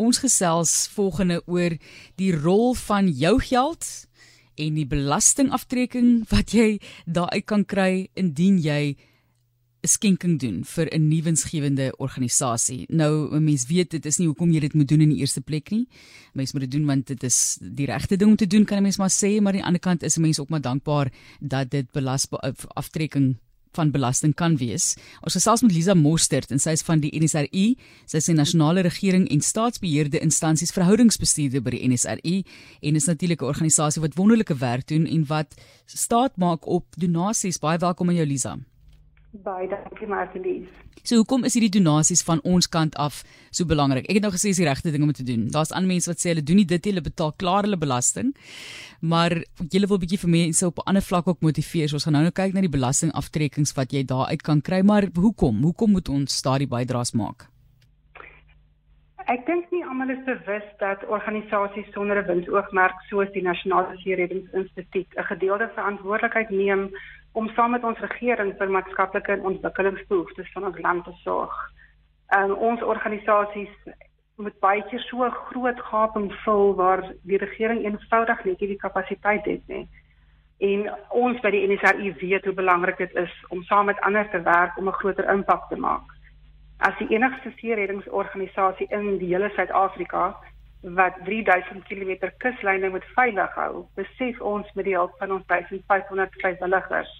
Ons gesels volgende oor die rol van jou geld en die belastingaftrekking wat jy daaruit kan kry indien jy 'n skenking doen vir 'n nuwensgewende organisasie. Nou, 'n mens weet dit is nie hoekom jy dit moet doen in die eerste plek nie. Mens moet dit doen want dit is die regte ding om te doen, kan 'n mens maar sê, maar aan die ander kant is 'n mens ook maar dankbaar dat dit belasbare aftrekking van belasting kan wees. Ons gesels met Lisa Mostert en sy is van die NSRI. Sy is 'n nasionale regering en staatsbeheerde instansies verhoudingsbestuurder by die NSRI en is natuurlik 'n organisasie wat wonderlike werk doen en wat staat maak op donasies. Baie welkom aan jou Lisa. Baie dankie Marlies. So hoekom is hierdie donasies van ons kant af so belangrik? Ek het nou gesê dis die regte ding om te doen. Daar's ander mense wat sê hulle doen nie dit nie, hulle betaal klaar hulle belasting. Maar jy wil 'n bietjie vir mense op 'n ander vlak ook motiveer. So ons gaan nou nou kyk na die belastingaftrekkings wat jy daaruit kan kry, maar hoekom? Hoekom moet ons daardie bydraes maak? Ek dink almal is bewus dat organisasies sonder 'n winsoogmerk soos die Nasionale Seereddingsinstituut 'n gedeelde verantwoordelikheid neem om saam met ons regering vir maatskaplike ontwikkelingsbehoeftes van ons land te sorg. En ons organisasies moet baie keer so groot gaping vul waar die regering eenvoudig net nie die kapasiteit het nie. En ons by die NSRI weet hoe belangrik dit is om saam met ander te werk om 'n groter impak te maak. As die enigste seereddingsorganisasie in die hele Suid-Afrika wat 3000 km kuslyne moet veilig hou, besef ons met die hulp van ons 1500 vrywilligers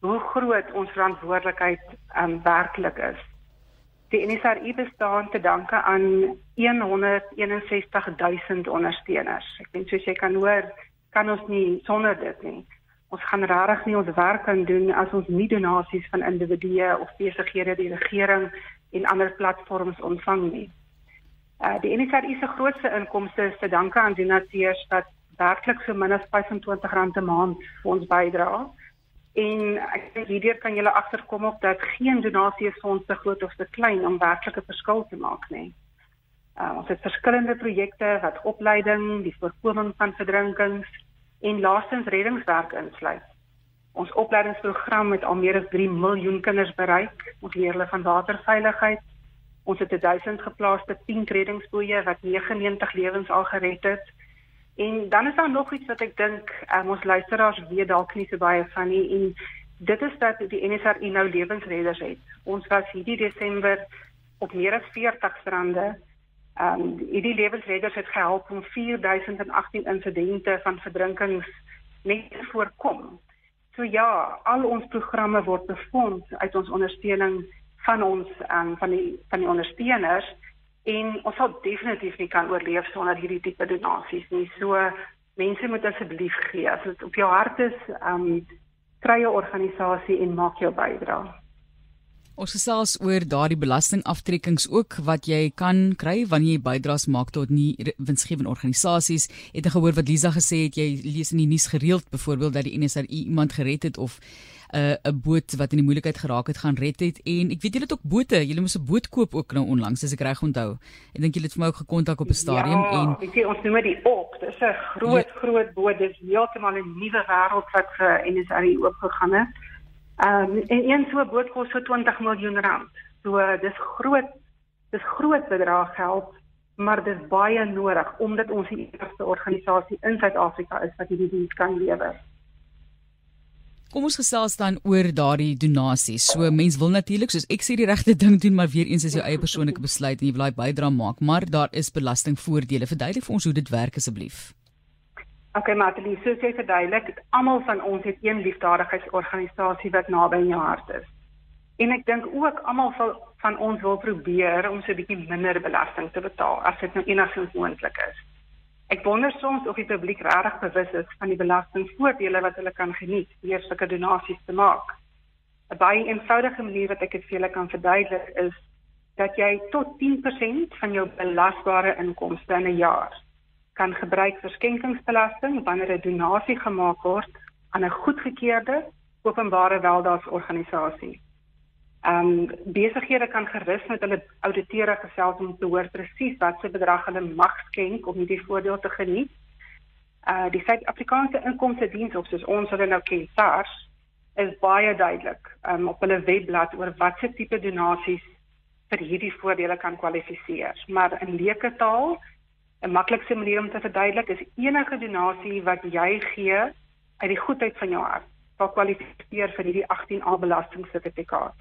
hoe groot ons verantwoordelikheid um, werklik is. Die NSRI bestaan te danke aan 161000 ondersteuners. Ek dink soos jy kan hoor, kan ons nie sonder dit nie. Ons gaan regtig nie ons werk kan doen as ons nie donasies van individue of besighede, die regering en ander platforms ontvang nie. Uh, die NSRI se grootste inkomste is te danke aan donateurs wat werklik so min as R25 'n maand vir ons bydra. En ek dink hierdeur kan julle agterkom op dat geen donasie is vir ons te groot of te klein om werklik 'n verskil te maak nie. Uh, ons het verskillende projekte wat opleiding, die voorkoming van verdrinkings en laastens reddingswerk insluit. Ons opleidingsprogram het al meer as 3 miljoen kinders bereik. Ons leer hulle van waterveiligheid, Ons het 1000 geplaaste pink reddingsboeie wat 99 lewens al gered het. En dan is daar nog iets wat ek dink um, ons luisteraars weet dalk nie so baie van nie en dit is dat die NSRI nou lewensredders het. Ons was hierdie Desember op meer as 40 strande. Ehm um, hierdie lewensredders het gehelp om 4018 insidente van verdrinkings net te voorkom. So ja, al ons programme word befonds uit ons ondersteuning van ons um, van die van die ondersteuners en ons sal definitief nie kan oorleef sonder hierdie tipe donasies nie. So mense moet asseblief gee as dit op jou hart is, ehm um, kry 'n organisasie en maak jou bydrae. Ons gesels oor daardie belastingaftrekkings ook wat jy kan kry wanneer jy bydraes maak tot nie winsgewende organisasies. Het jy gehoor wat Lisa gesê het jy lees in die nuus gereeld byvoorbeeld dat die NSRI iemand gered het of 'n uh, 'n boot wat in die moeilikheid geraak het gaan red het en ek weet julle het ook bote, julle moes 'n boot koop ook nou onlangs as ek reg onthou. Ek dink julle het vir my ook gekontak op 'n stadium ja, en ek sê ons noem dit op. Dis 'n groot ja. groot boot. Dis heeltemal 'n nuwe wêreld wat vir NSRI oopgegaan het. Ehm um, en een so boot kos so 20 miljoen rand. So dis groot dis groot bedrag geld maar dit is baie nodig omdat ons die eerste organisasie in Suid-Afrika is wat hierdie diens kan lewer. Kom ons gesels dan oor daardie donasies. So mense wil natuurlik soos ek sê die regte ding doen, maar weer eens is jou eie persoonlike besluit en jy wil daai bydrae maak, maar daar is belastingvoordele. Verduidelik vir ons hoe dit werk asseblief. OK, Matalie, so sê verduidelik, almal van ons het een liefdadigheidsorganisasie wat naby in jou hart is. En ek dink ook almal van ons wil probeer om so 'n bietjie minder belasting te betaal as dit nou enigstens moontlik is. Ek wonder soms of die publiek regtig bewus is van die belastingvoordele wat hulle kan geniet deur sulke donasies te maak. 'n Baie eenvoudige manier wat ek dit vir julle kan verduidelik is dat jy tot 10% van jou belasbare inkomste in 'n jaar kan gebruik vir skenkingsbelasting wanneer 'n donasie gemaak word aan 'n goedgekeurde openbare weldaadsorganisasie. Ehm um, besighede kan gerus met hulle ouditeure gesels om te hoor presies wat se bedrag hulle mag skenk om hierdie voordeel te geniet. Uh die Suid-Afrikaanse Inkomste Diens of soos ons hulle nou ken, SARS, is baie duidelik um, op hulle webblad oor watse tipe donasies vir hierdie voordele kan kwalifiseer. Maar in leuke taal, 'n maklikste manier om te verduidelik is enige donasie wat jy gee uit die goedheid van jou hart, sal kwalifiseer vir hierdie 18A belastingsertifikaat.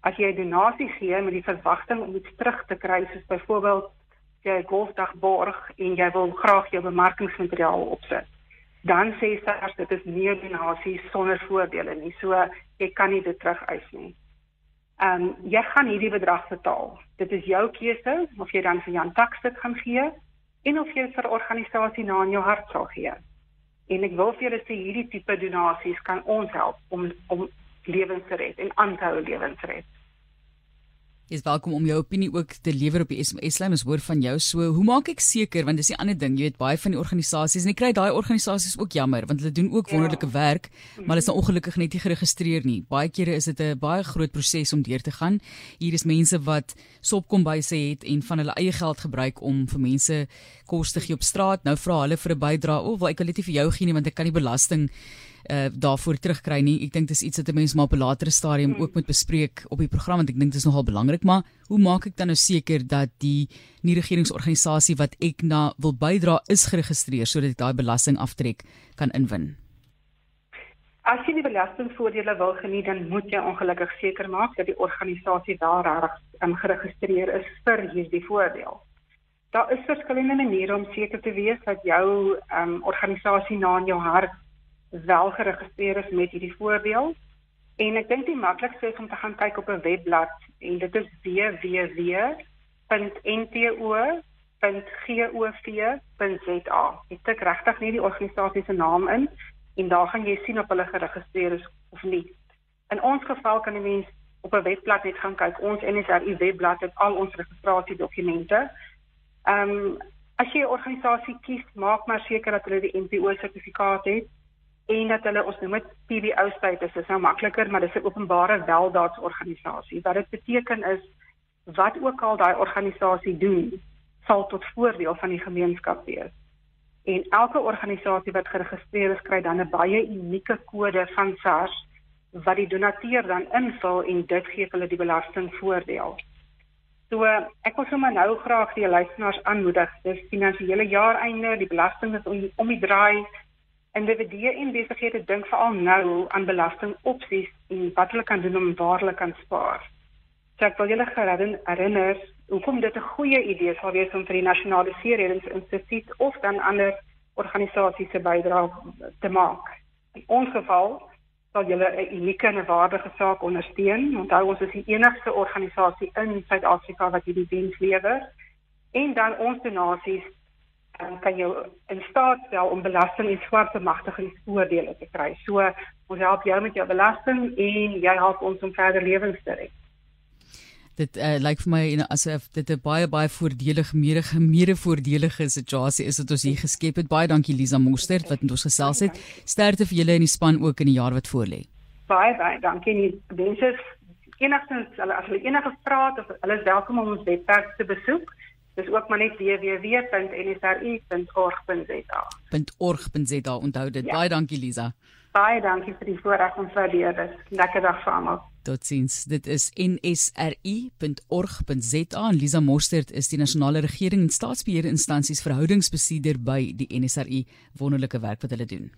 As jy 'n donasie gee met die verwagting om iets terug te kry, soos byvoorbeeld jy 'n golfdag borg en jy wil graag jou bemarkingsmateriaal opsit, dan sê SARS dit is nie 'n donasie sonder voordele nie. So jy kan nie dit terug eis nie. Ehm um, jy gaan hierdie bedrag betaal. Dit is jou keuse of jy dan vir Jan Tax dit gaan gee en of jy vir organisasie na in jou hart sal gee. En ek wil vir julle sê hierdie tipe donasies kan ons help om om lewens te red en aanhou lewens red. Jy is welkom om jou opinie ook te lewer op die SMS lyn. Ons hoor van jou. So, hoe maak ek seker want dis 'n ander ding, jy weet baie van die organisasies en ek kry daai organisasies ook jammer want hulle doen ook ja. wonderlike werk, maar hulle is nou ongelukkig net nie geregistreer nie. Baie kere is dit 'n baie groot proses om deur te gaan. Hier is mense wat sopkombuise het en van hulle eie geld gebruik om vir mense kos te gee op straat. Nou vra hulle vir 'n bydrae. O, wel ek wil net nie vir jou gee nie want ek kan nie belasting uh daarvoor terugkry nie. Ek dink dis iets wat 'n mens maar op 'n latere stadium hmm. ook moet bespreek op die program want ek dink dit is nogal belangrik, maar hoe maak ek dan nou seker dat die nie regeringsorganisasie wat ek na wil bydra is geregistreer sodat ek daai belasting aftrek kan inwin? As jy die belastingvoordele wil geniet, dan moet jy ongelukkig seker maak dat die organisasie daar reg um, geregistreer is vir hierdie voordeel. Daar is verskillende maniere om seker te wees dat jou um, organisasie na in jou hart wel geregistreer is met hierdie voordeel. En ek dink die maklikste is om te gaan kyk op 'n webblad en dit is www.nto.gov.za. Ek tik regtig nie die organisasie se naam in en daar gaan jy sien of hulle geregistreer is of nie. In ons geval kan 'n mens op 'n webblad net gaan kyk. Ons NSRI webblad het al ons registrasiedokumente. Ehm um, as jy 'n organisasie kies, maak maar seker dat hulle die NPO sertifikaat het en dat hulle ons noem dit PBO status is nou makliker maar dis 'n openbare weldaadsorganisasie wat dit beteken is wat ook al daai organisasie doen sal tot voordeel van die gemeenskap wees en elke organisasie wat geregistreer is kry dan 'n baie unieke kode van SARS wat die donateur dan invul en dit gee hulle die belastingvoordeel. So ek wil sommer nou graag die luisteraars aanmoedig dis finansiële jaareinde die belasting is om, om die draai individue en besighede dink veral nou aan belastingopsies en wat hulle kan doen om waar hulle kan spaar. So ek wil julle herinner hoekom dit 'n goeie idee sal wees om vir die nasionale seereddingsinstituut of dan ander organisasies se bydrae te maak. In ons geval sal julle 'n unieke en waardige saak ondersteun. Onthou ons is die enigste organisasie in Suid-Afrika wat hierdie diens lewer. En dan ons donasies dan kan jy in staat stel om belasting en swart bemagtigingsvoordele te kry. So ons help jou met jou belasting en jy help ons om verder lewens te red. Dit uh, lyk vir my asof dit 'n baie baie voordelige mede mede voordelige situasie is wat ons hier geskep het. Baie dankie Lisa Mostert wat met ons gesels het. Sterkte vir julle in die span ook in die jaar wat voorlê. Baie baie dankie. Die mense enigstens as hulle enige vrae het hulle is welkom om ons webwerf te besoek. Dis ook maar net www.nsri.org.za. .org.za onthou dit. Ja. Baie dankie Lisa. Baie dankie vir die voorreg om vir leer. Lekker dag vir almal. Totsiens. Dit is nsri.org.za en Lisa Mostert is die nasionale regering en staatsbeheerde instansies verhoudingsbestuurder by die NSRI. Wonderlike werk wat hulle doen.